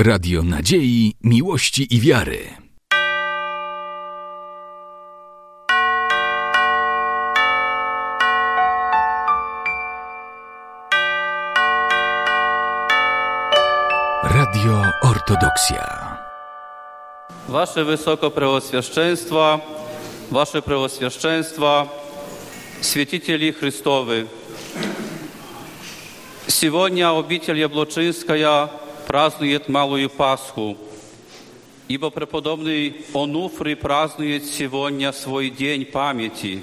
Radio Nadziei, Miłości i Wiary. Radio Ortodoksja. Ваше Высокопреосвященство, Ваше Преосвященство, святители Христовы, сегодня обитель Яблочинская празднует Малую Пасху, ибо преподобный Онуфрий празднует сегодня свой день памяти.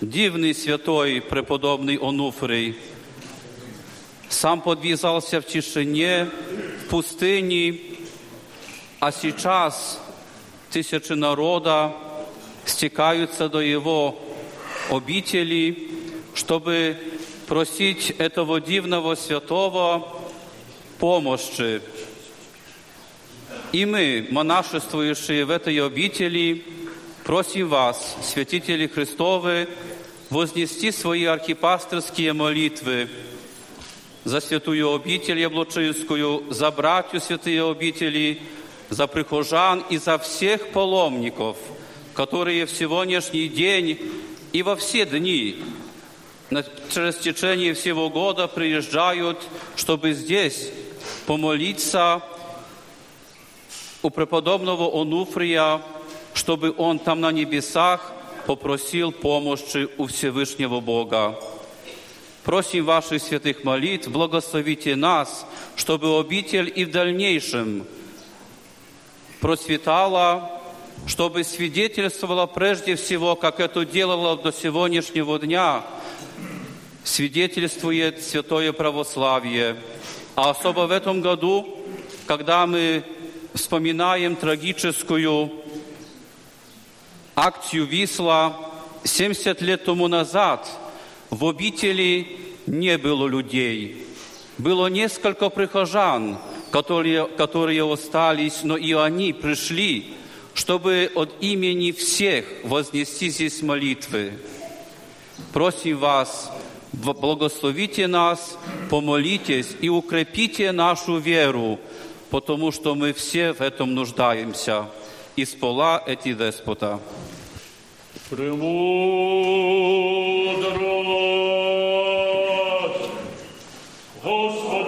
Дивный святой преподобный Онуфрий сам подвязался в тишине, в пустыне, а сейчас тысячи народа стекаются до его обители, чтобы просить этого дивного святого помощи. И мы, монашествующие в этой обители, просим вас, святители Христовы, вознести свои архипасторские молитвы за святую обитель Яблочинскую, за братью святые обители, за прихожан и за всех паломников, которые в сегодняшний день и во все дни через течение всего года приезжают, чтобы здесь помолиться у преподобного Онуфрия, чтобы он там на небесах попросил помощи у Всевышнего Бога. Просим ваших святых молитв, благословите нас, чтобы обитель и в дальнейшем процветала, чтобы свидетельствовала прежде всего, как это делала до сегодняшнего дня, свидетельствует святое православие. А особо в этом году, когда мы вспоминаем трагическую акцию Висла, 70 лет тому назад в обители не было людей. Было несколько прихожан, которые, которые остались, но и они пришли, чтобы от имени всех вознести здесь молитвы. Просим вас, благословите нас, помолитесь и укрепите нашу веру, потому что мы все в этом нуждаемся. Из пола эти деспота. Премудрость. Господи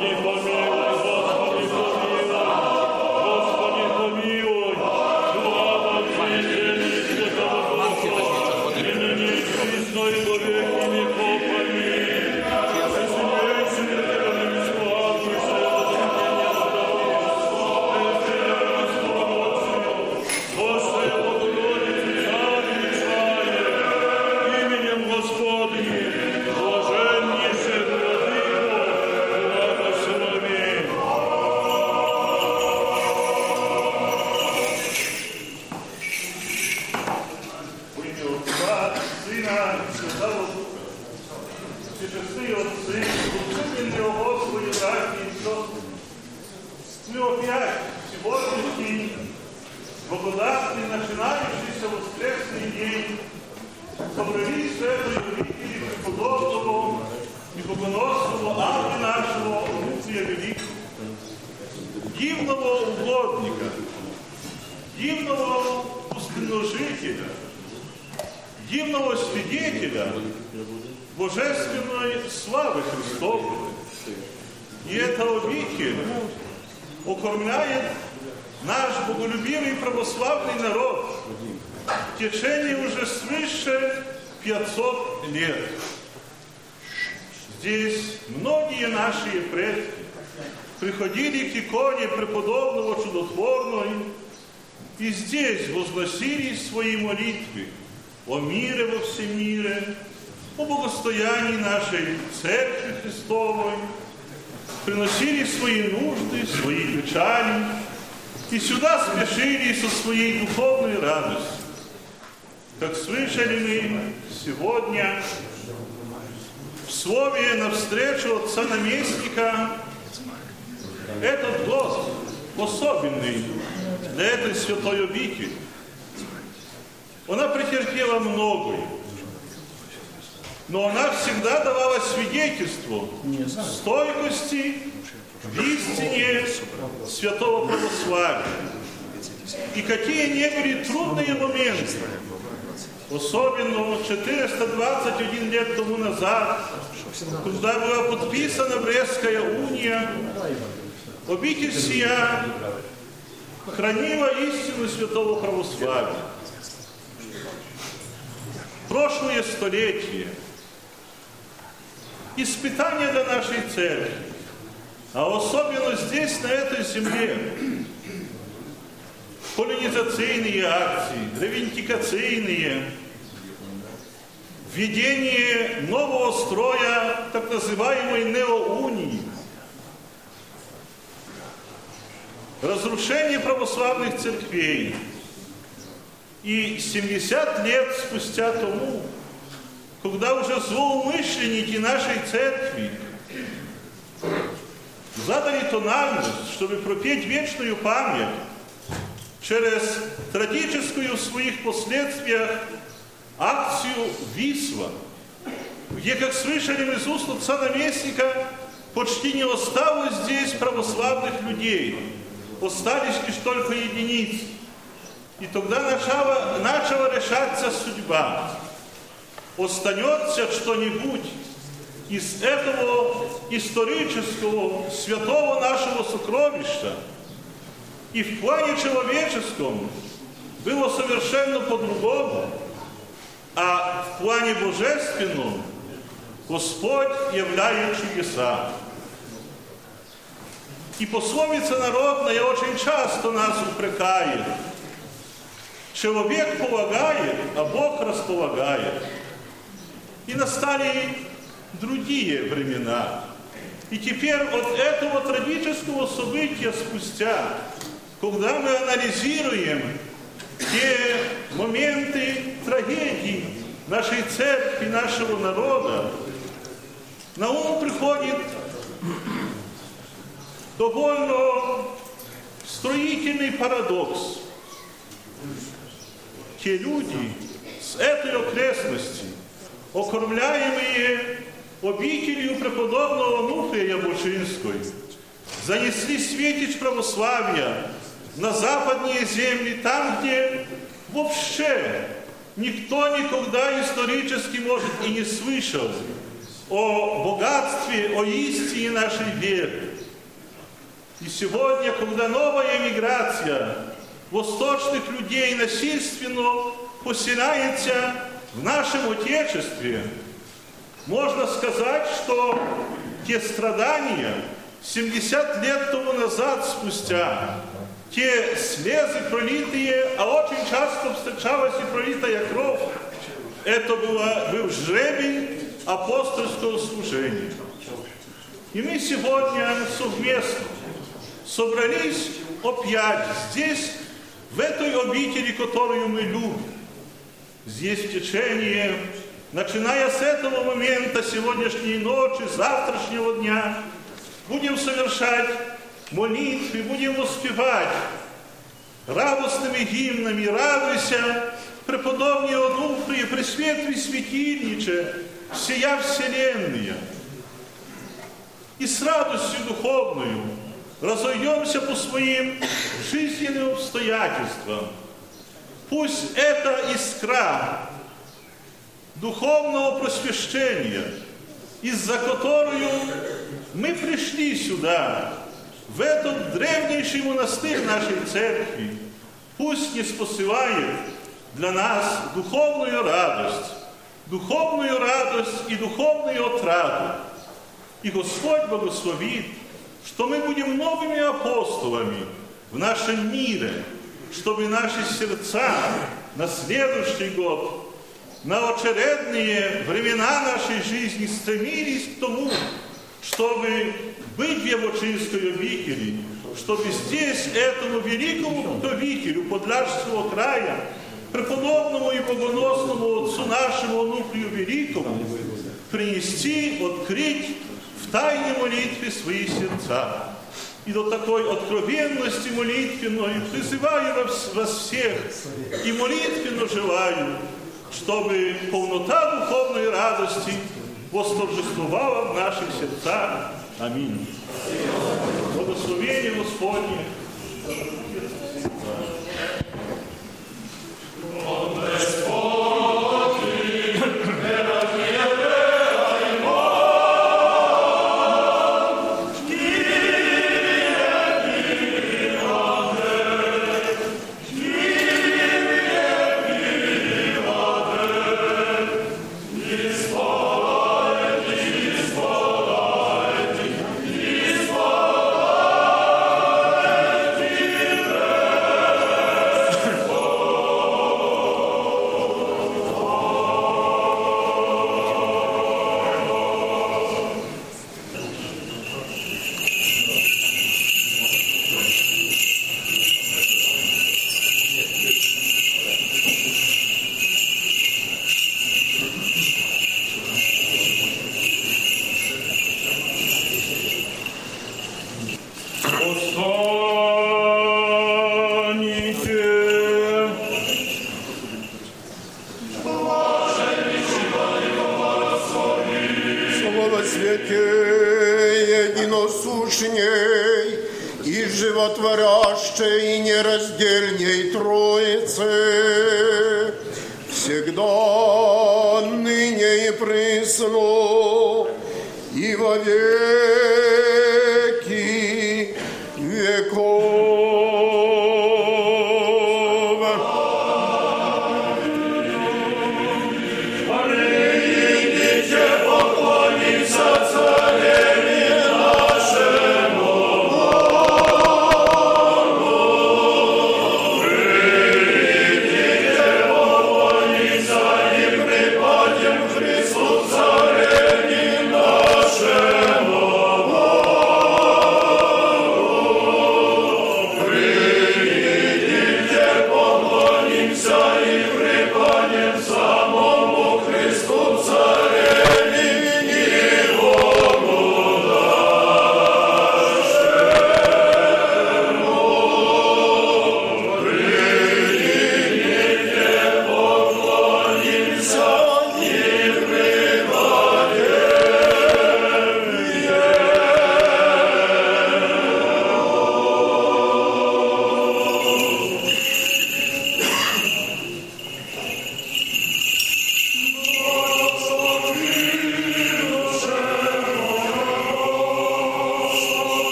начинающийся воскресный день собрались в этой обители преподобного и богоносного Авы нашего Онуфрия Великого, дивного угодника, дивного пустынножителя, дивного свидетеля божественной славы Христовой. И эта обитель укормляет наш боголюбивый православный народ в течение уже свыше 500 лет. Здесь многие наши предки приходили к иконе преподобного чудотворного и здесь возносили свои молитвы о мире во всем мире, о благостоянии нашей Церкви Христовой, приносили свои нужды, свои печали, и сюда спешили со своей духовной радостью. Как слышали мы сегодня в слове навстречу отца наместника, этот год особенный для этой святой обители. Она претерпела многое, но она всегда давала свидетельство стойкости в истине святого православия. И какие не были трудные моменты, особенно 421 лет тому назад, когда была подписана Брестская уния, обитель сия хранила истину святого православия. Прошлое столетие, испытания для нашей церкви, а особенно здесь, на этой земле, колонизационные акции, ревендикационные, введение нового строя, так называемой неоунии, разрушение православных церквей. И 70 лет спустя тому, когда уже злоумышленники нашей церкви задали тональность, чтобы пропеть вечную память через трагическую в своих последствиях акцию Висла, где, как слышали из уст отца наместника, почти не осталось здесь православных людей, остались лишь только единицы. И тогда начала, начала решаться судьба. Останется что-нибудь из этого исторического святого нашего сокровища. И в плане человеческом было совершенно по-другому. А в плане божественном Господь являет чудеса. И пословица народная очень часто нас упрекает. Человек полагает, а Бог располагает. И настали другие времена. И теперь от этого трагического события спустя, когда мы анализируем те моменты трагедии нашей церкви, нашего народа, на ум приходит довольно строительный парадокс. Те люди с этой окрестности, окормляемые обителью преподобного Нуфрия Яблочинской, занесли светич православия на западные земли, там, где вообще никто никогда исторически, может, и не слышал о богатстве, о истине нашей веры. И сегодня, когда новая эмиграция восточных людей насильственно поселяется в нашем Отечестве, можно сказать, что те страдания 70 лет тому назад спустя, те слезы пролитые, а очень часто встречалась и пролитая кровь, это было, был жребий апостольского служения. И мы сегодня совместно собрались опять здесь, в этой обители, которую мы любим. Здесь в течение, начиная с этого момента, сегодняшней ночи, завтрашнего дня, будем совершать молитвы, будем воспевать радостными гимнами, радуйся, преподобный Онуфрий, Пресветлый Святильниче, всея Вселенная. И с радостью духовную разойдемся по своим жизненным обстоятельствам. Пусть эта искра духовного просвещения, из-за которую мы пришли сюда, в этот древнейший монастырь нашей церкви, пусть не спосылает для нас духовную радость, духовную радость и духовную отраду. И Господь благословит, что мы будем новыми апостолами в нашем мире, чтобы наши сердца на следующий год, на очередные времена нашей жизни стремились к тому, чтобы быть в Явочинской обители, чтобы здесь этому великому правителю Подляжского края, преподобному и богоносному отцу нашему Онуфрию Великому, принести, открыть в тайне молитве свои сердца. И до такой откровенности молитвенной призываю вас всех и молитвенно желаю, чтобы полнота духовной радости восторжествовала в наших сердцах. Аминь. Благословен благословение Господне. Встаньте.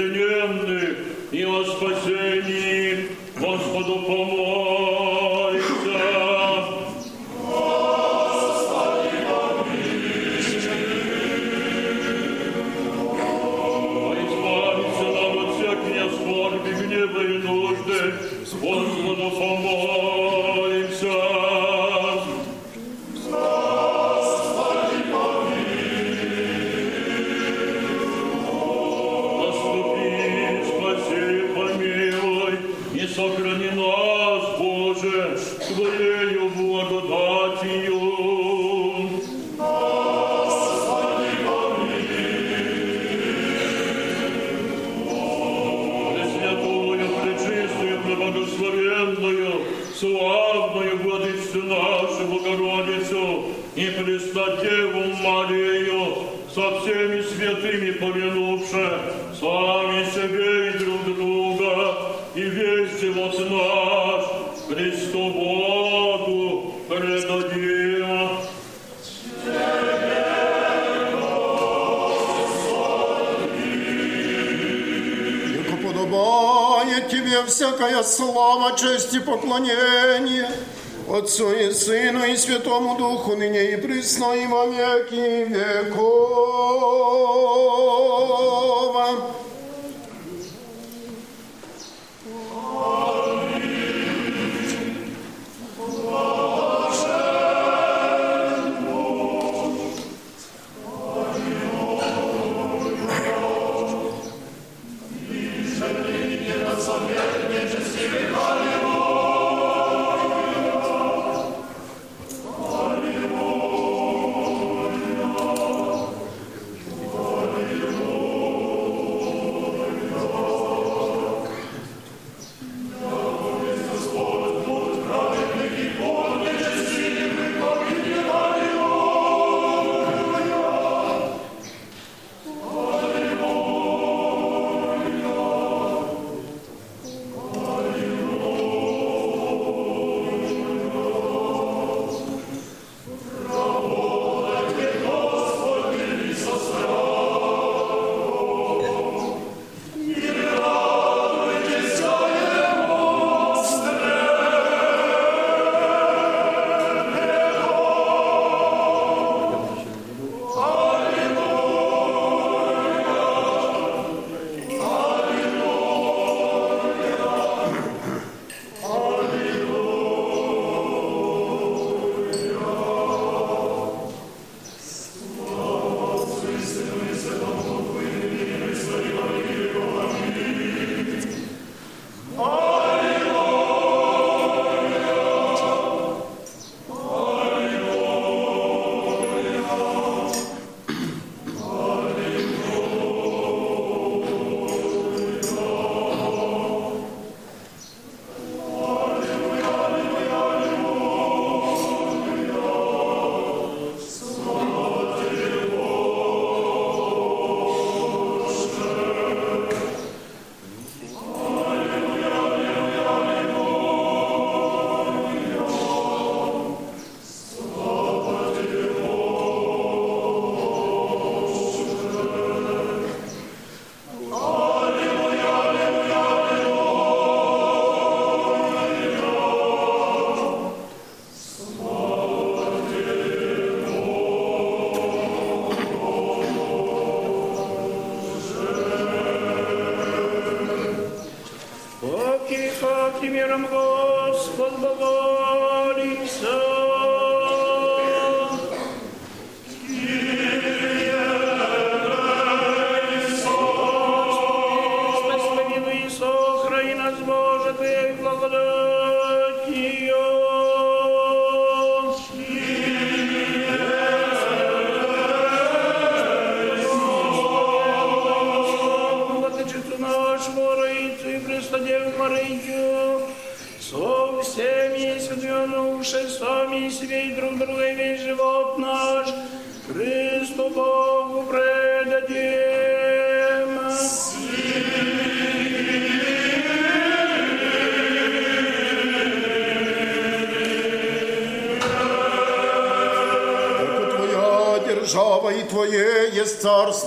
плененных и о спасении Господу помочь. всякая слава, честь и поклонение Отцу и Сыну и Святому Духу, ныне и присно и во веки веков.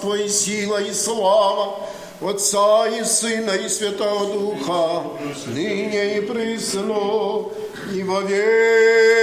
царство и сила и слава Отца и Сына и Святого Духа, ныне и присно, и во век.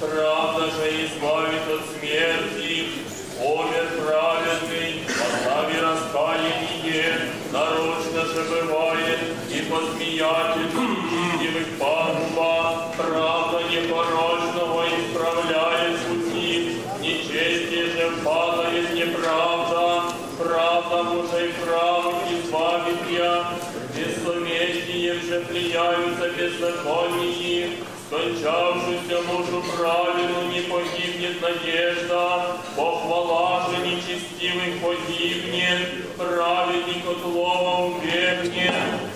Правда же избавит от смерти, умер праведный, остави раскаяние, нарочно же бывает, и посмеятельный, и пагуба, правда. зачавшуюся душу праведную не погибнет надежда, похвала же нечестивых погибнет, праведник от лома убегнет,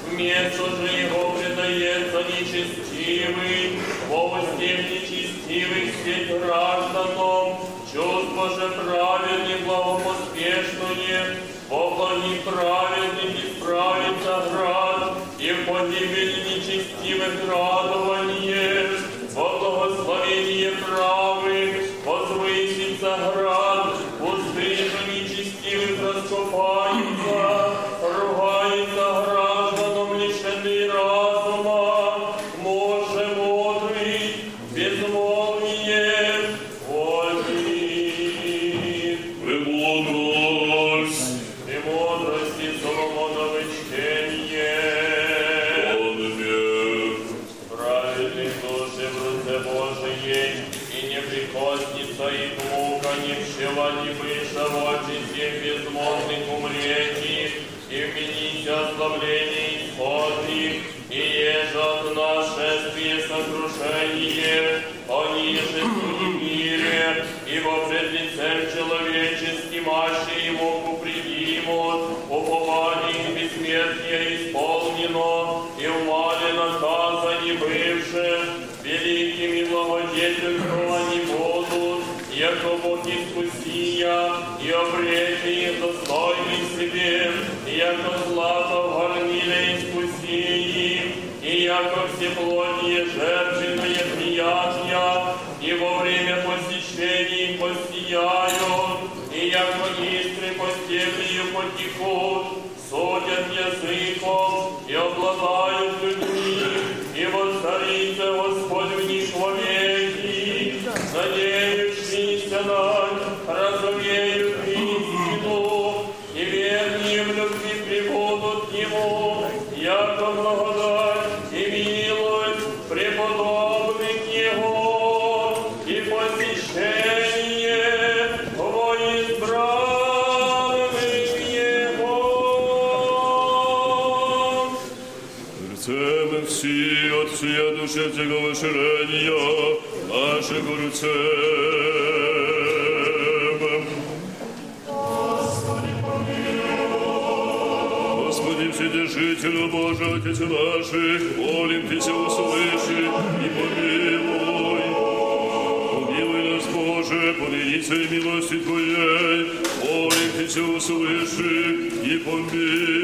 вместо же его предается нечестивый, властям нечестивых сеть гражданам, чувство же праведный благопоспешное, поклони праведный исправится град, и в погибели нечестивых радование, Вседержителю Божий, Отец наших, молим Тебя, услыши и помилуй. Помилуй нас, Боже, по милости Твоей, молим Тебя, услыши и помилуй.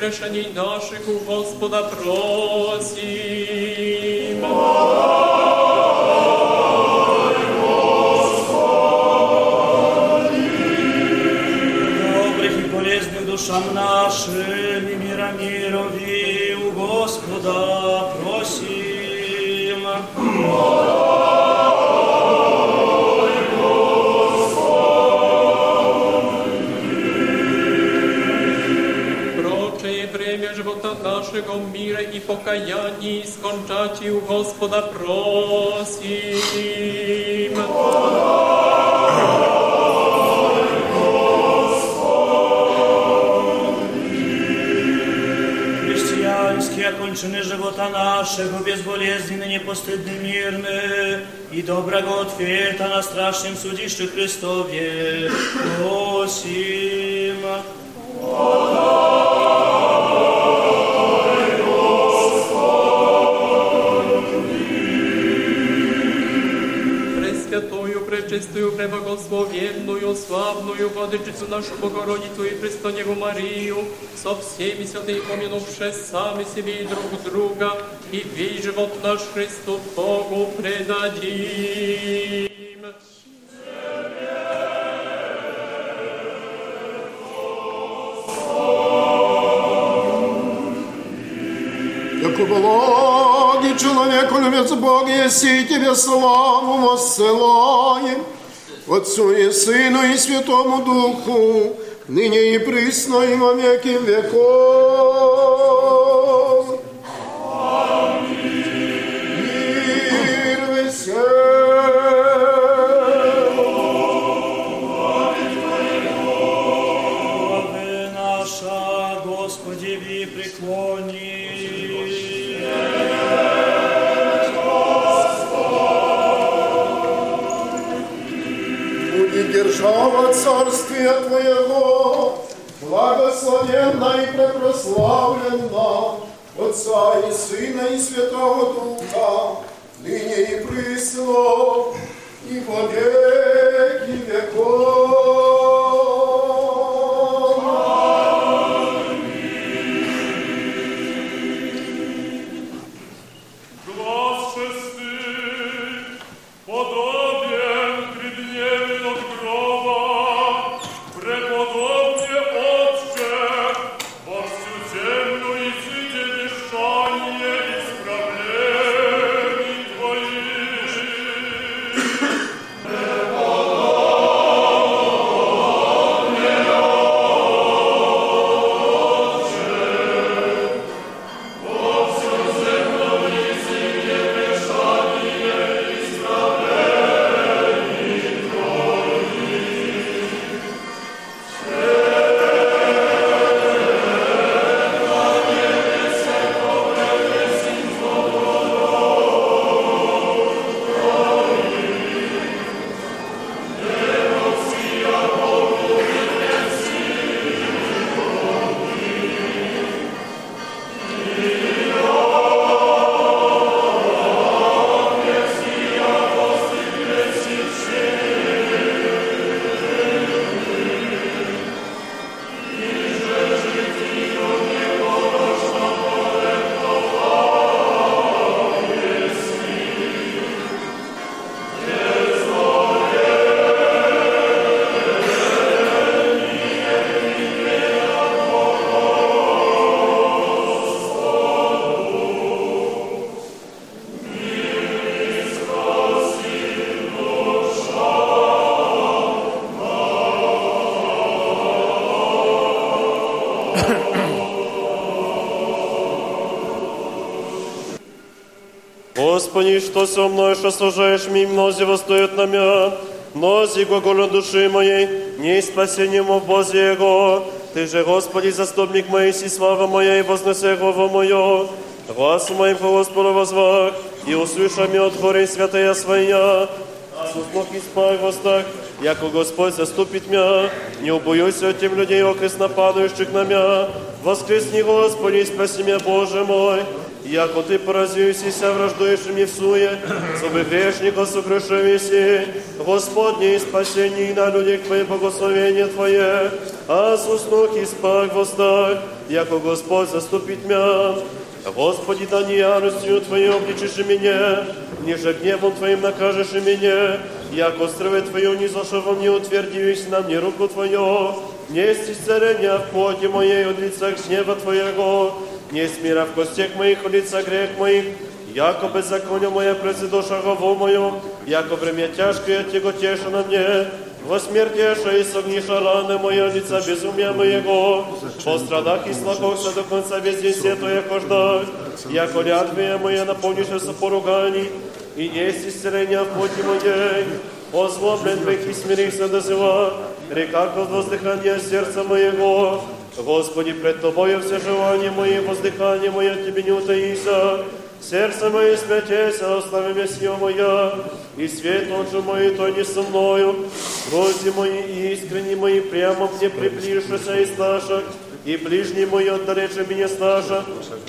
Грехов и прегрешений наших у Прочее время живота нашего в мире и покаянии скончать у Господа просим. Христианские окончены живота нашего, безболезненны, непостыдны, мирны, и доброго ответа на страшном судище Христове просим. Пресвятую, пречистую, преблагословенную, славную Владычицу нашу Богородицу и Престоневу Марию, со всеми святыми помянувши сами себе и друг друга, и весь живот наш Христу Богу предадим. благий человек, любец Бог, еси тебе славу воссылаем, Отцу и Сыну и Святому Духу, ныне и присно и во веки веков. Держава царствия Твоего, благословенна и препрославленна, Отца и Сына и Святого Духа, ныне и присно, и во веки веков. Господи, что со мной, что служаешь ми, мнози восстоят на мя, мнози глаголя души моей, не спасение в Бозе Его. Ты же, Господи, заступник моей, си слава моя, и вознесе глава мое. Глаз моим по Господу возвах, и услыша ми от горы святая своя. Суслов и спай востак, яко Господь заступит мя, не убоюсь от тем людей, окресно падающих на мя. Воскресни, Господи, спаси меня, Боже мой, яко Ты поразився враждующими в суе, чтобы грешников сокрушивися. Господне, спасение на людях Твое благословение Твое, а с уснух и спак востак, яко Господь заступит мя. Господи, да не яростью Твоей обличишь меня, ниже гневом Твоим накажешь меня, яко страве Твою не во мне, утвердивись на мне руку Твою, не исцеления в поте моей от лица гнева Твоего, не есть мира в костях моих от лица грех моих, яко беззаконие мое пред душа голову мою, яко время тяжкое тяготеша на мне, во смертеша и согниша раны моя лица безумия моего, по страдах и слакохся до конца весь день сетуя ждать, яко лятвия моя наполнишься поруганий, и есть исцеление в поте моей, озлоблен бых и смирился дозыва, река от воздыхания сердца моего, Господи, пред Тобою все желания мои, воздыхание мое Тебе не утаися, Сердце мое смятеся, остави меня сила моя, и свет же мой, то не со мною. Друзья мои искренние мои, прямо мне приближися и сташа, и ближний мой отдалече меня сташа,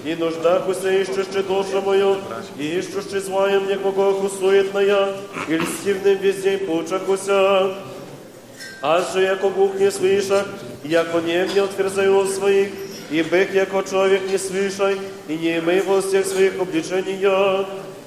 и нуждах усе ищущи душу мою, и ищущи злая мне кого суетная, и льстивным весь день пучахуся. Аж же, яко Бог не слышах, яко не мне отверзаю своих, и бых, яко человек не слышай, и не имей во всех своих обличений я,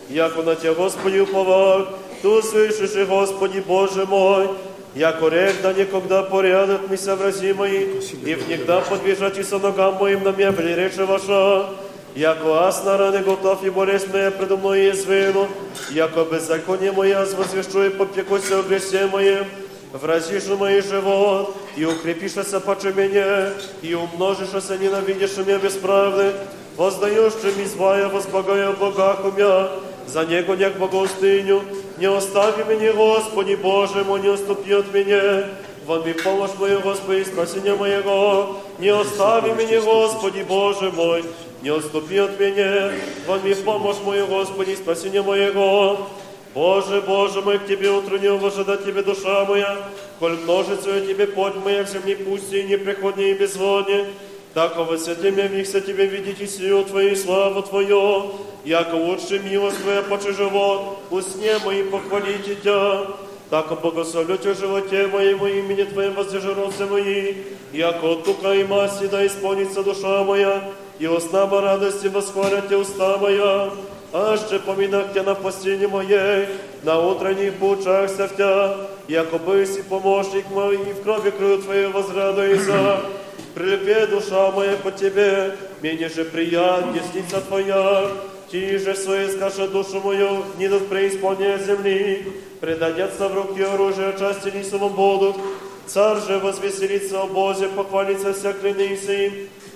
яко на Тебя, Господи, уповал, Ту слышишь, и Господи Боже мой, яко рек да никогда порядок мися врази мои, и внегда подбежать и со ногам моим на меня прирече ваша, яко аз на раны готов и болезнь моя предо мной извину, яко беззаконие моя возвещу и попекуся о гресе моем, вразишь мой живот, и укрепишься паче меня, и умножишься, ненавидишь меня бесправды, воздаешь ми звая, возблагая Богах умя, за Него як богостыню, не остави меня, Господи Боже мой, не отступи от меня, Вон ми помощь мою, Господи, спасение моего, не остави меня, Господи Боже мой, не отступи от меня, вон ми помощь мою, Господи, спасение моего, Боже, Боже мой, к Тебе утреннего ожидать Тебе душа моя, коль множится Тебе плоть моя, всем не пусти, и неприходне и безводне, таково святи меня вихся Тебе видеть и силу Твою, славу Твою, яко лучше милость Твоя почи живот, усне мои похвалите Тебя, так благословлю Тебя животе моему имени Твоим воздержи мои, яко от тука и масти да исполнится душа моя, и устава радости восхвалят Тебя уста моя, аще поминах Тя на постели моей, на утренних пучахся в Тя, яко быси помощник мой, и в крови крыл Твою возрадуйся. Прилепе душа моя по Тебе, мне же прият, десница Твоя, Ти же свои скажи душу мою, не до преисполнения земли, предадятся в руки оружия, части не свободу, Царь же возвеселится о Бозе, похвалится вся клянися им,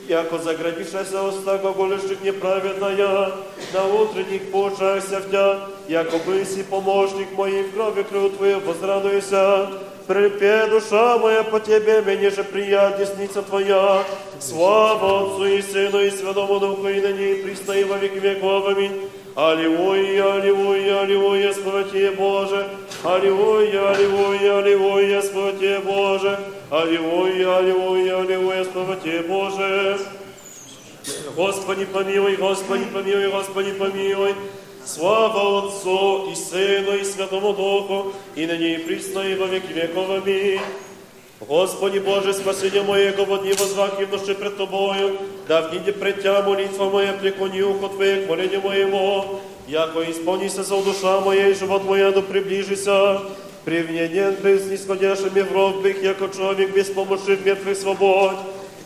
яко заградившася уста глаголющих неправедная, на утренних поучайся в Тя, яко быси помощник мой, в крови крыл Твою возрадуйся. Припе, душа моя, по Тебе, мне же прият, десница Твоя. Слава Отцу и Сыну и Святому Духу, и ныне и присно и во веки веков. Аминь. Аллилуйя, аллилуйя, аллилуйя, Боже. Аллилуйя, аллилуйя, аллилуйя, слава Тебе, Боже. Аллилуйя, аллилуйя, аллилуйя, слава Тебе, Боже. Господи, помилуй, Господи, помилуй, Господи, помилуй. Слава Отцу и Сыну и Святому Духу, и ныне и присно и во веки веков. Аминь. Господи Боже, спасение моего во дни возвах и в пред Тобою, да в ниде пред Тя молитва моя преклони ухо Твое к молению моему, яко исполнися за душа моя и живот моя да приближися, привненен без нисходящими в ров бых, яко человек без помощи мертвых свобод,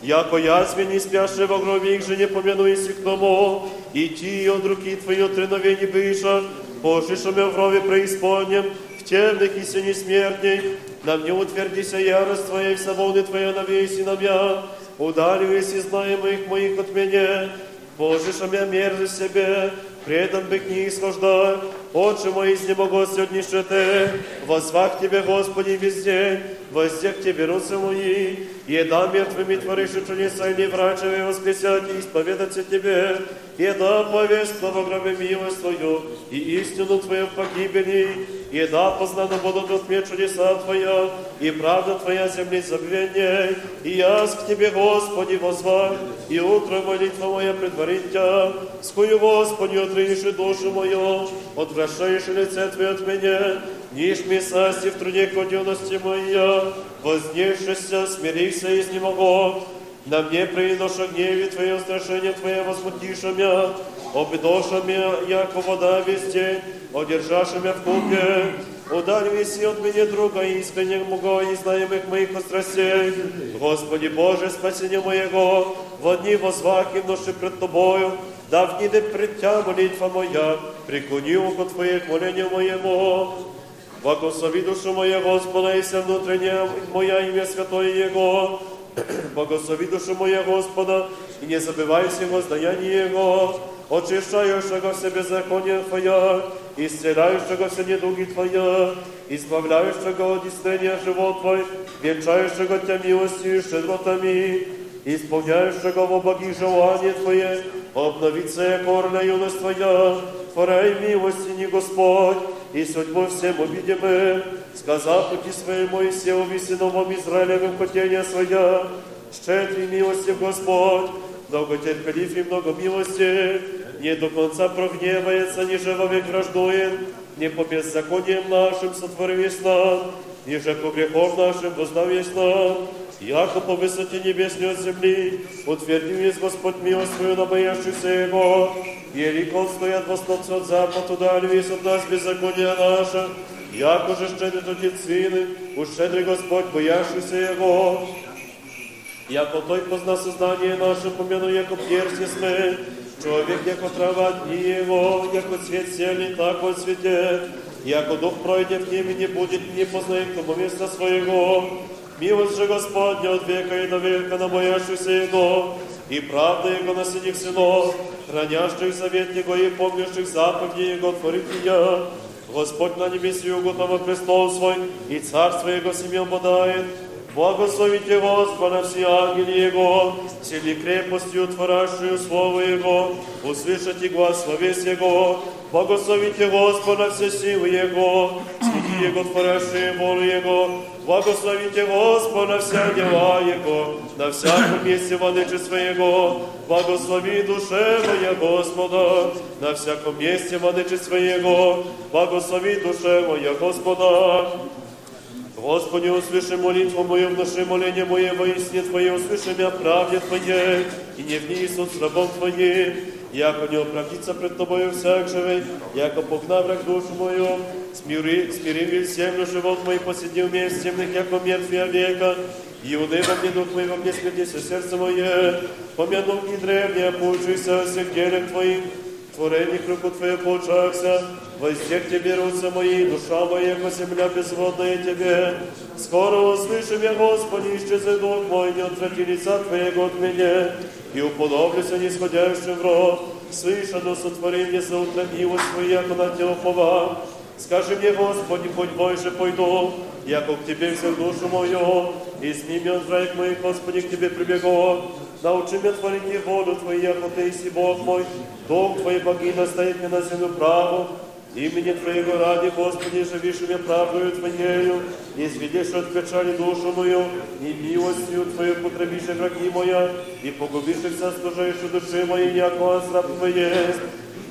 яко ясме не спящие во гробе их же не помянуйся к тому, и ти от руки Твои треновени быша, пошишаме в рове преисподнем, в темных и сине смертней, на мне утвердися ярость Твоя и свободы Твоя навеси на меня, удаливайся знаемых моих от меня, меня мерзость себе, предан бы к ней. Отче мой, изнемого сегодняшний ты, возвах Тебе, Господи, весь день, к Тебе руцы мои, еда мертвыми творишь чудеса, и не врачевы воскресять и исповедаться Тебе, еда повесть во гробе милость Твою, и истину Твою в погибели, еда познана будут от мне чудеса Твоя, и правда Твоя земли забвение, и я к Тебе, Господи, возвах, и утро молитва моя предварить Тя, скую, Господи, отринешь душу мою, отвращаешь лице Твое от меня, ниш ми састи в труде кодюности моя, вознесшися, смирися и изнемогу, на мне приноша гневе Твое, страшение Твое возмутиша мя, обидоша мя, яко вода везде, одержаша мя в купе, Ударь веси от меня друга искреннего и знаемых моих страстей. Господи Боже, спасение моего, в одни возвахи ноши пред Тобою, да вниде пред Тя молитва моя, преклони ухо Твое к молению моему. Благослови душу моя, Господа, и вся внутренняя моя имя святое Его. Благослови душу моя, Господа, и не забывай все воздаяние Его. Очищающего все беззаконие Твоя, исцеляющего все недуги Твоя, избавляющего от истрения живот Твой, венчающего Тебя милостью и щедротами, исполняющего во благих желания Твое, обновиться я корля юность Твоя, творяй милости не Господь, и судьбу всем увидимы, сказав пути своей Моисееву сыновом Израилевым хотения своя, щедрый милостив Господь, долготерпелив и много милости, не до конца прогневается, ниже вовек враждует, не по беззакониям нашим сотворились нам, ниже по грехов нашим воздавись нам, яко по высоте небесной от земли, утвердил есть Господь милость свою на боящихся Его, Елико стоят восточно от западу, дали весь от нас беззакония наша, яко же щедрит Отец Сыны, уж щедрый Господь, боящийся Его, Яко Той позна создание наше, помяну, яко персне сме, человек, яко трава дни его, яко цвет сели, так он цветет, яко дух пройдет к ним и не будет, не познает к тому места своего. Милость же Господня от века и до века на боящихся Его, и правда Его на синих сынов, хранящих завет Его и помнящих заповеди Его творит меня. Господь на небеси уготова престол свой, и царство Его семья подает, Благословите Господа все ангели Его, сели крепостью творящую Слово Его, услышите глаз словес Его, благословите Господа все силы Его, следи Его творящие волю Его, благословите Господа все дела Его, на всяком месте владычества Его, благослови душе моя Господа, на всяком месте владычества Его, благослови душе моя Господа, Господи, услыши молитву мою, внуши моление мое во истине Твое, услыши меня правде Твоей, и не вни суд с рабом Твоим, яко не оправдится пред Тобою всяк живый, яко погнав враг душу мою, смири, смири мир землю, живот мой посидел вместе земных, яко мертвия века, и уны во мне дух мой, во мне смертися сердце мое, помяну и древнее, поучися всех делек Твоим, творених руку Твою получахся, Возде к Тебе руцы мои, душа моя, ко земля безводная Тебе. Скоро услышим я, Господи, исчезай дух мой, не отврати лица Твоего от меня, и уподоблюся нисходящим в рот. Слышано сотвори мне за утро милость Твою, яко на пова. Скажи мне, Господи, хоть больше пойду, яко к Тебе всю душу мою, и сми меня от враг моих, Господи, к Тебе прибегу. Научи меня творить волю Твою, яко Ты иси Бог мой, Дух Твой богиня стоит мне на землю праву, Имени Твоего ради, Господи, живишь мне правдою Твоею, не изведешь от печали душу мою, и милостью Твою потребишь враги моя, и погубишь вся служающую души моей, яко Твой есть.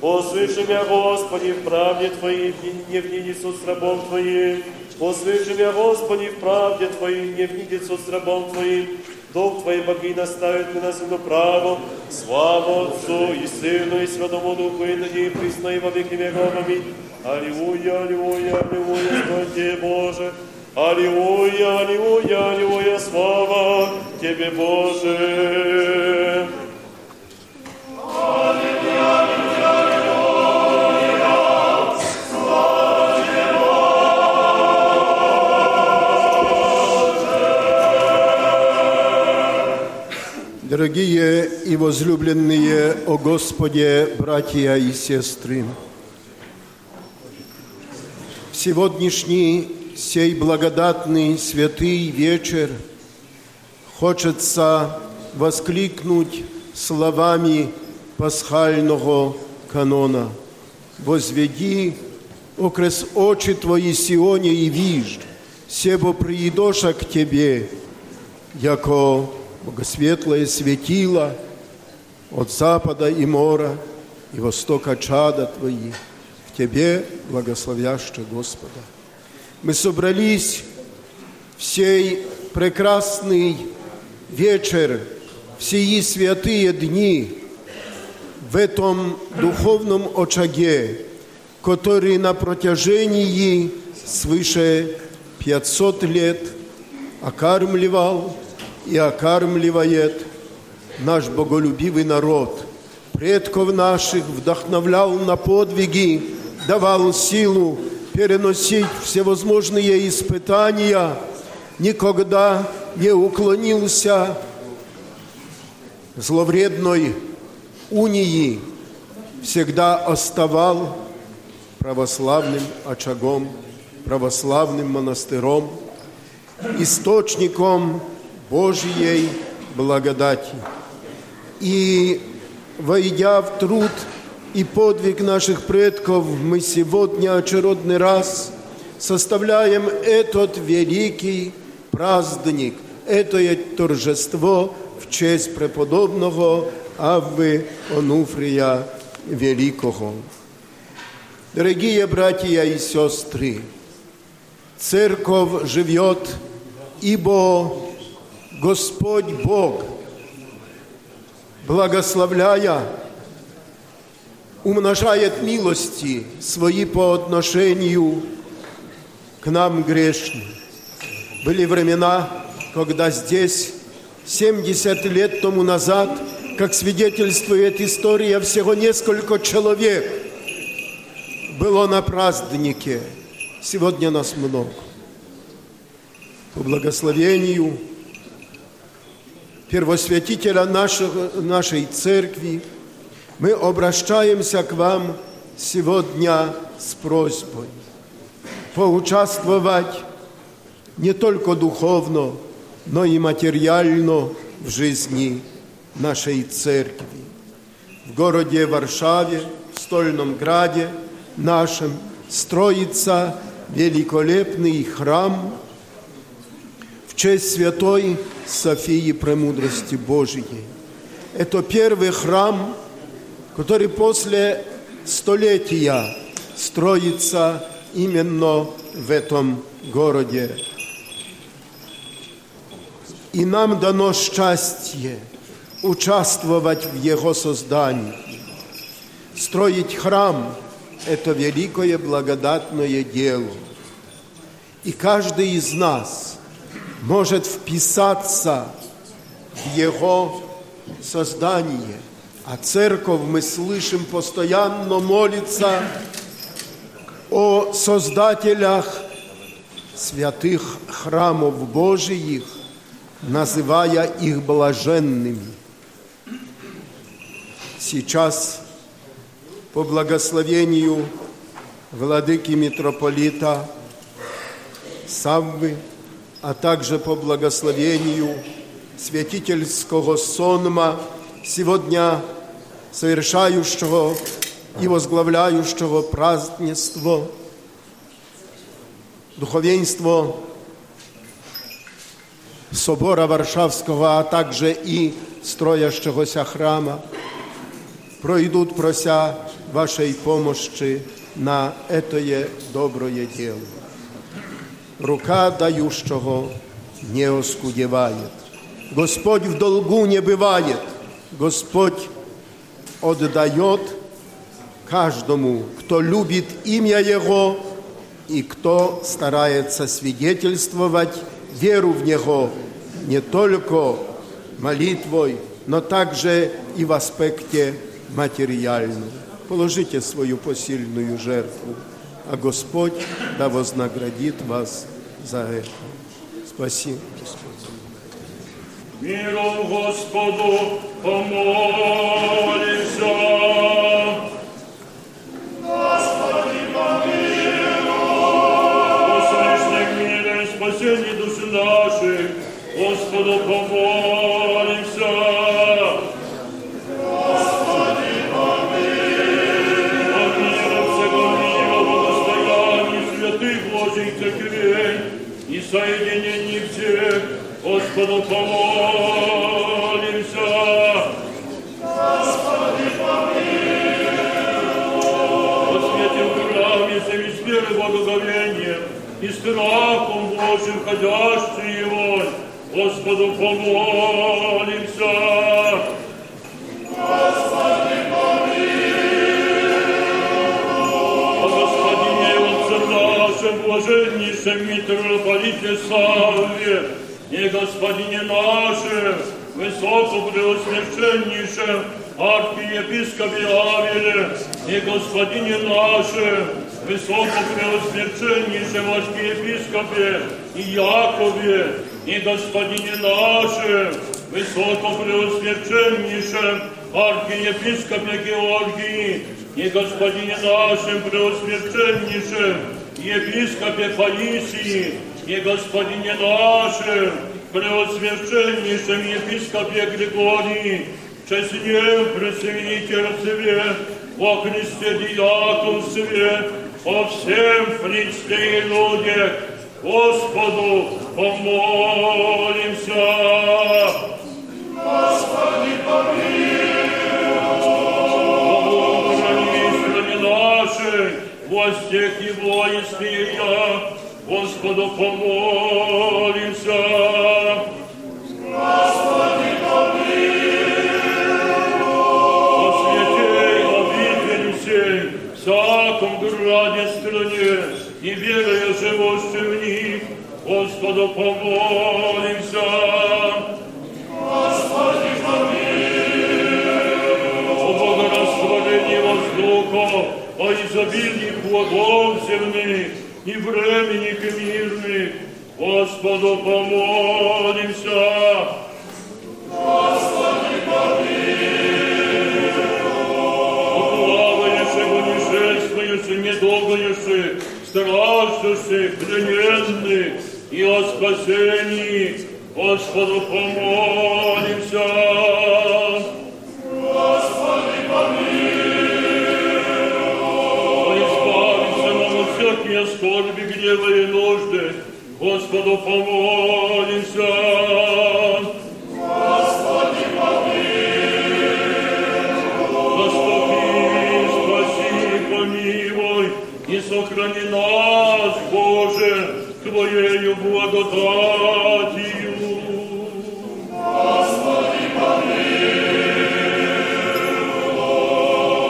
Услыши меня, Господи, в правде Твоей, не внидицу с рабом Твоим. Услыши меня, Господи, в правде Твоей, не внидицу с рабом Твоим. Дух Твой боги наставит на землю праву, славу Отцу и Сыну и Святому Духу, и ныне и во веки веков. Аминь. Аллилуйя, аллилуйя, аллилуйя, слава Боже. Аллилуйя, аллилуйя, аллилуйя, слава Тебе, Боже. Дорогие и возлюбленные о Господе, братья и сестры, в сегодняшний сей благодатный святый вечер хочется воскликнуть словами пасхального канона. «Возведи окрес очи Твои Сионе и вижь, себо приидоша к Тебе, яко богосветлое светило от запада и мора и востока чада Твои, в Тебе благословяще Господа». Мы собрались в сей прекрасный вечер, в сии святые дни, в этом духовном очаге, который на протяжении свыше 500 лет окармливал и окармливает наш боголюбивый народ. Предков наших вдохновлял на подвиги, давал силу переносить всевозможные испытания, никогда не уклонился зловредной унии, всегда оставал православным очагом, православным монастыром, источником Божьей благодати. И, войдя в труд и подвиг наших предков, мы сегодня очередный раз составляем этот великий праздник, это торжество в честь преподобного Аввы Онуфрия Великого. Дорогие братья и сестры, Церковь живет, ибо Господь Бог, благословляя, умножает милости свои по отношению к нам грешным. Были времена, когда здесь 70 лет тому назад, как свидетельствует история, всего несколько человек было на празднике. Сегодня нас много. По благословению первосвятителя нашего, нашей церкви мы обращаемся к вам сегодня с просьбой поучаствовать не только духовно, но и материально в жизни нашей церкви. В городе Варшаве, в Стольном Граде нашем строится великолепный храм честь святой Софии Премудрости Божией. Это первый храм, который после столетия строится именно в этом городе. И нам дано счастье участвовать в его создании. Строить храм – это великое благодатное дело. И каждый из нас может вписаться в его создание. А церковь, мы слышим, постоянно молится о создателях святых храмов Божиих, называя их блаженными. Сейчас по благословению владыки митрополита Саввы, а также по благословению святительского сонма сегодня совершающего и возглавляющего празднество, духовенство Собора Варшавского, а также и строящегося храма, пройдут, прося вашей помощи на это доброе дело. Рука дающего не оскудевает. Господь в долгу не бывает. Господь отдает каждому, кто любит имя Его и кто старается свидетельствовать веру в Него не только молитвой, но также и в аспекте материальном. Положите свою посильную жертву, а Господь да вознаградит вас за это. Спасибо, Господь. Миром Господу помолимся. Услышь мира и спасение души нашей, Господу помолимся. Соединении всех, Господу помолимся. О свете в храме, всеми веры благоговением и страхом Божьим ходящий его, Господу помолимся. Нашем, блаженнейшем митрополите Савве, и Господине нашем, высокопреосвященнейшем архиепископе Авеле, и Господине нашем, высокопреосвященнейшем архиепископе Иакове, и Господине нашем, высокопреосвященнейшем архиепископе Георгии, и Господине нашем преосвященнейшем епископе Паисии, и Господине нашем преосвященнейшем епископе Григории, честнее присоединительстве, во Христе диаконстве, о всем Христе и людях, Господу помолимся. Господи, помилуй. стране нашей, и воинстве я, Господу помолимся. Господи, О святей сей, всяком граде стране, и веруя живущим в них, Господу помолимся. Господи, О богорастворении воздуха, о изобилии плодов земных и временных и мирных, Господу помолимся. Господи, О плавающих, унижествующих, недолгающих, страждущих, плененных и о спасении, Господу помолимся. Всякие скорби, гнева и нужды, Господу помолимся. Господи, Заступи, спаси, помилуй и сохрани нас, Боже, Твоею благодатью. Господи,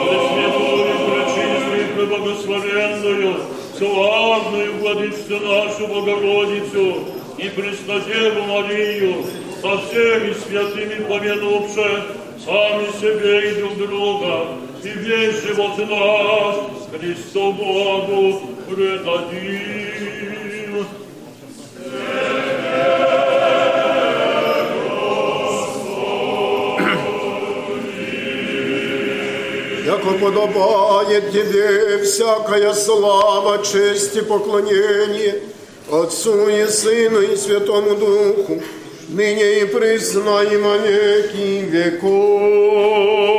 Пресвятую, пречистую, преблагословенную, славную владычцу нашу Богородицу и Преснодеву Марию, со всеми святыми помянувши сами себе и друг друга, и весь живот наш Христу Богу предадим. Подобает Тебе всякая слава, честь и поклонение Отцу и Сыну и Святому Духу, ныне и во веки веков.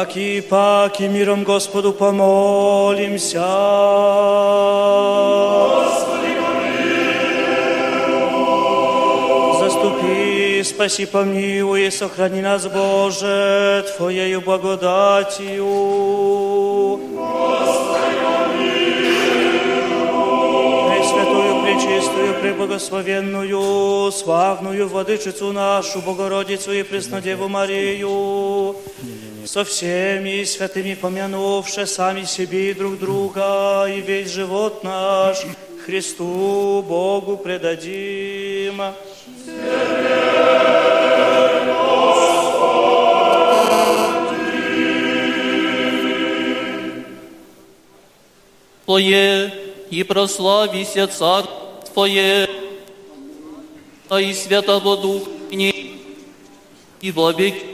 Паки, паки, миром Господу помолимся. Заступи, спаси, помилуй, и сохрани нас, Боже, Твоею благодатью. Пресвятую, пречистую, преблагословенную, славную Владычицу нашу, Богородицу и Преснодеву Марию, со всеми святыми помянувши сами себе и друг друга, и весь живот наш Христу Богу предадим. Твое, и прославися Царь Твое, а и Святого Духа и во веки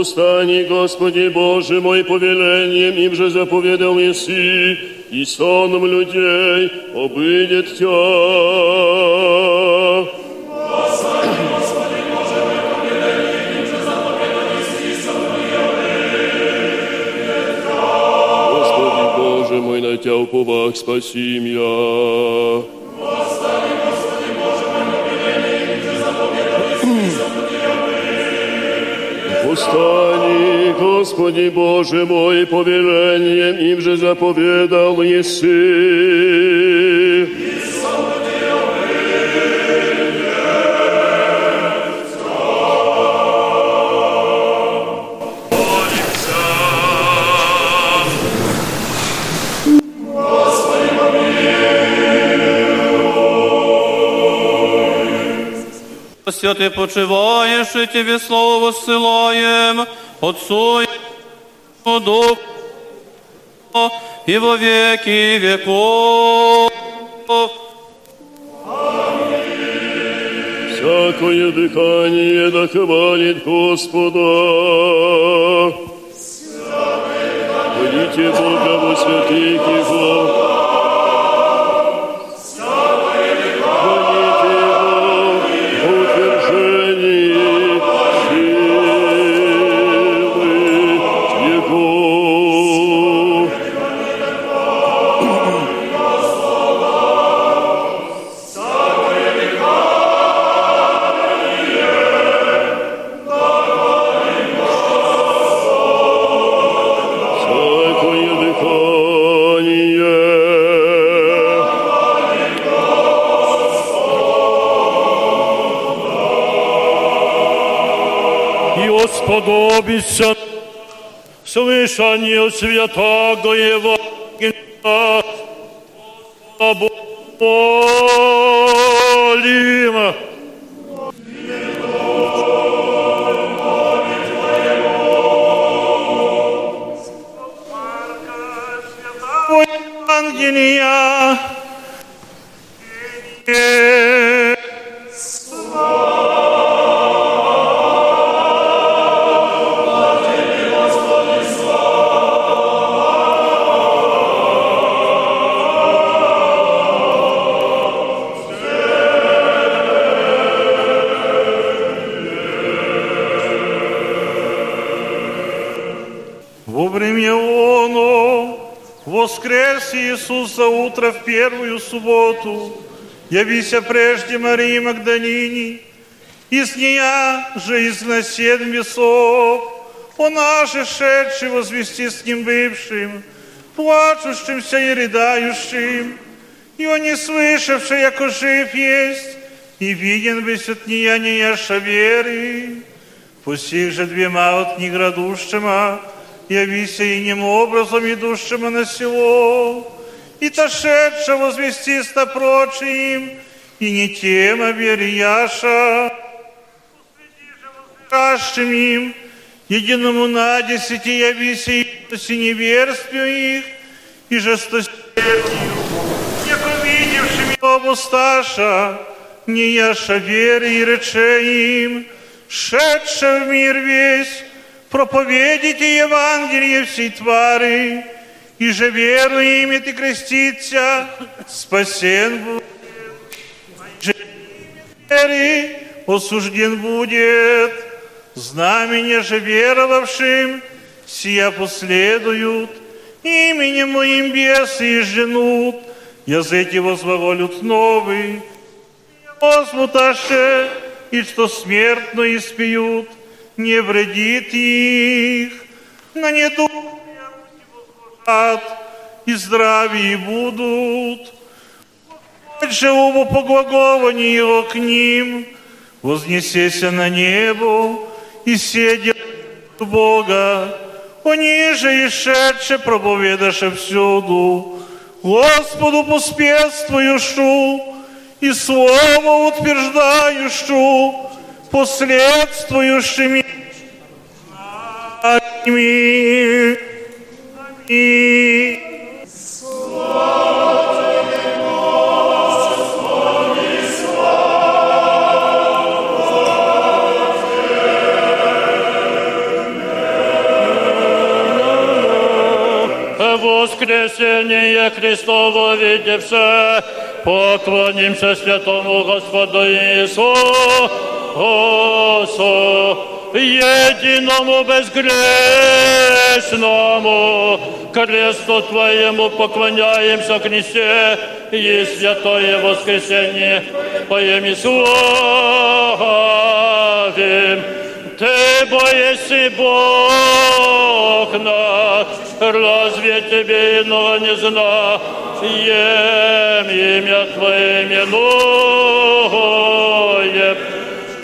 Восстани, Господи Боже мой, повелением им же заповедал Еси, и соном людей обыдет Тя. Господи Боже мой, на Тя уповах спаси меня. Восстани, Господи Боже мой, повелением им же заповедал Еси. Святый почиваешь, и Тебе слово воссылаем, Отцу и Духу и во веки веков. Всякое дыхание да хвалит Господа. Хвалите Бога во святых Его. Слышание святого Евангелия. Молим. Первую субботу, явися прежде Марии Магдалине, из нея же из на семь весов, о наше шедший возвести с ним бывшим, плачущимся и рыдающим, и он не слышавший, яко жив есть, и виден бысь от неяния веры. Пусть же двема от них градущима, явися иним образом идущего на село, и тошедше возвести ста прочим, и не тем оберияша, возвещащим им, единому на десяти явися и неверствию их, и жестосердию, яко видевшим его сташа, не яша веры и рече им, шедше в мир весь, проповедите Евангелие всей твари, и же веру имет и крестится, спасен будет. Же осужден будет. Знамение же веровавшим сия последуют, именем моим бесы и женут, языки возволют новый, возьмут аше, и что смертно испьют, не вредит их, на недуг и здравии будут. Господь же оба поглагование его к ним, вознесеся на небо и седя Бога, они же и шедше проповедаше всюду, Господу поспешствующую и слово утверждающую, последствующими Аминь. Аминь. воскресение Христово видевше, поклонимся святому Господу Иисусу, единому безгрешному, кресту Твоему поклоняемся Христе и святое воскресение Твоими славим. Ты боишься Бог наш, разве тебе иного не знаем имя Твое именуем.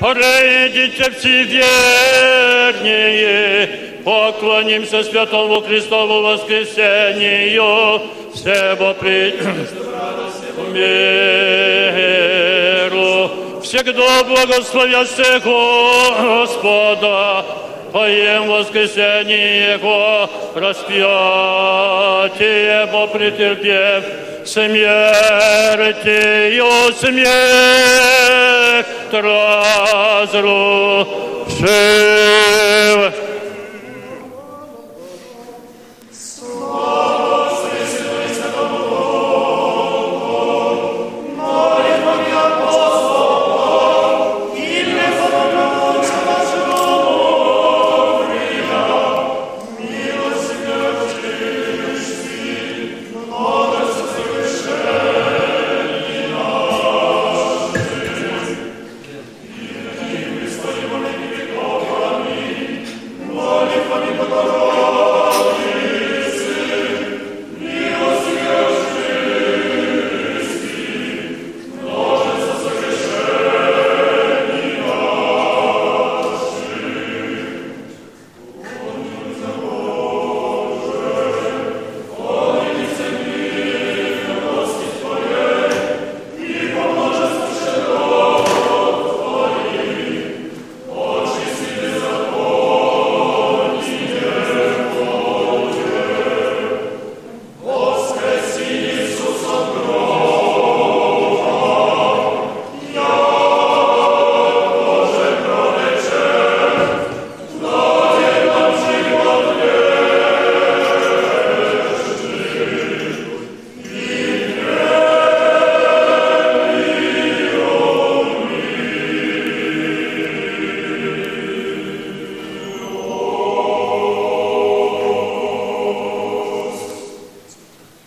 Придите все вернее, поклонимся Святому Христову воскресению, всего при миру. Всегда благословяся Господа, Твоем воскресении Его распятие Его претерпев, смертью смерть разрушив.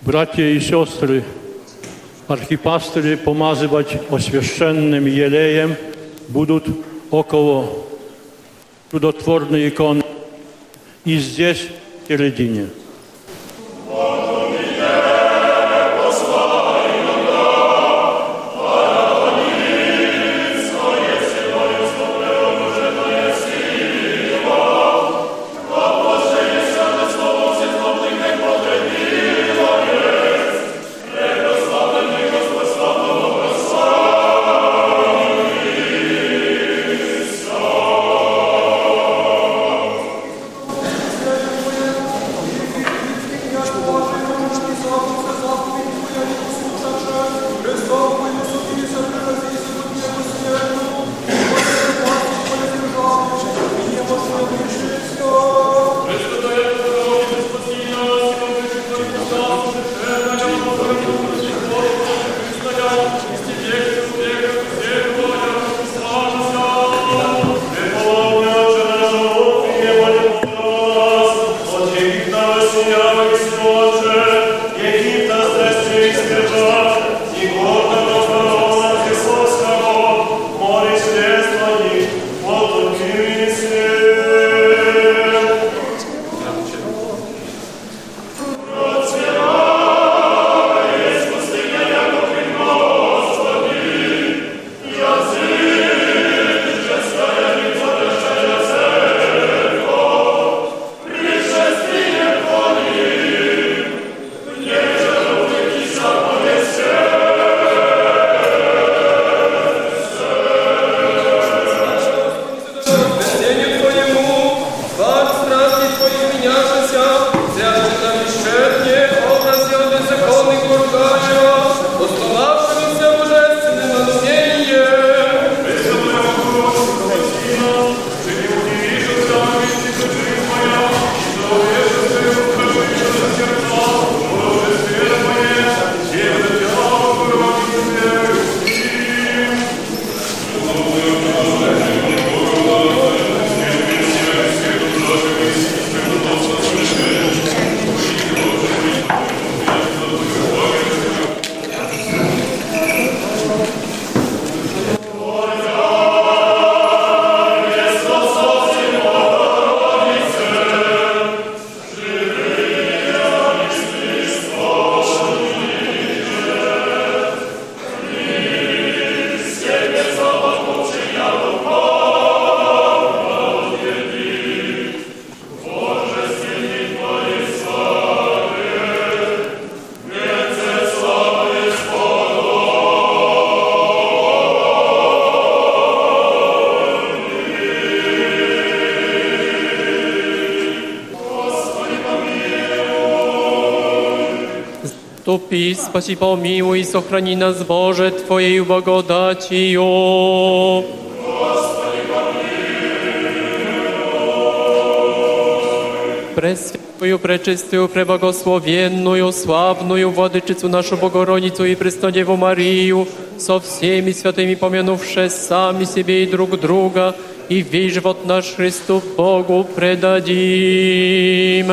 Братья и сестры, архипастыри помазывать освященным елеем будут около чудотворной иконы и здесь, в середине. Ступи, спаси, помилуй, сохрани нас, Боже, Твоей благодатью. Пресвятую, пречистую, преблагословенную, славную Владычицу нашу Богородицу и Преснодеву Марию, со всеми святыми помянувши сами себе и друг друга, и весь живот наш Христу Богу предадим.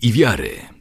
I Wiary.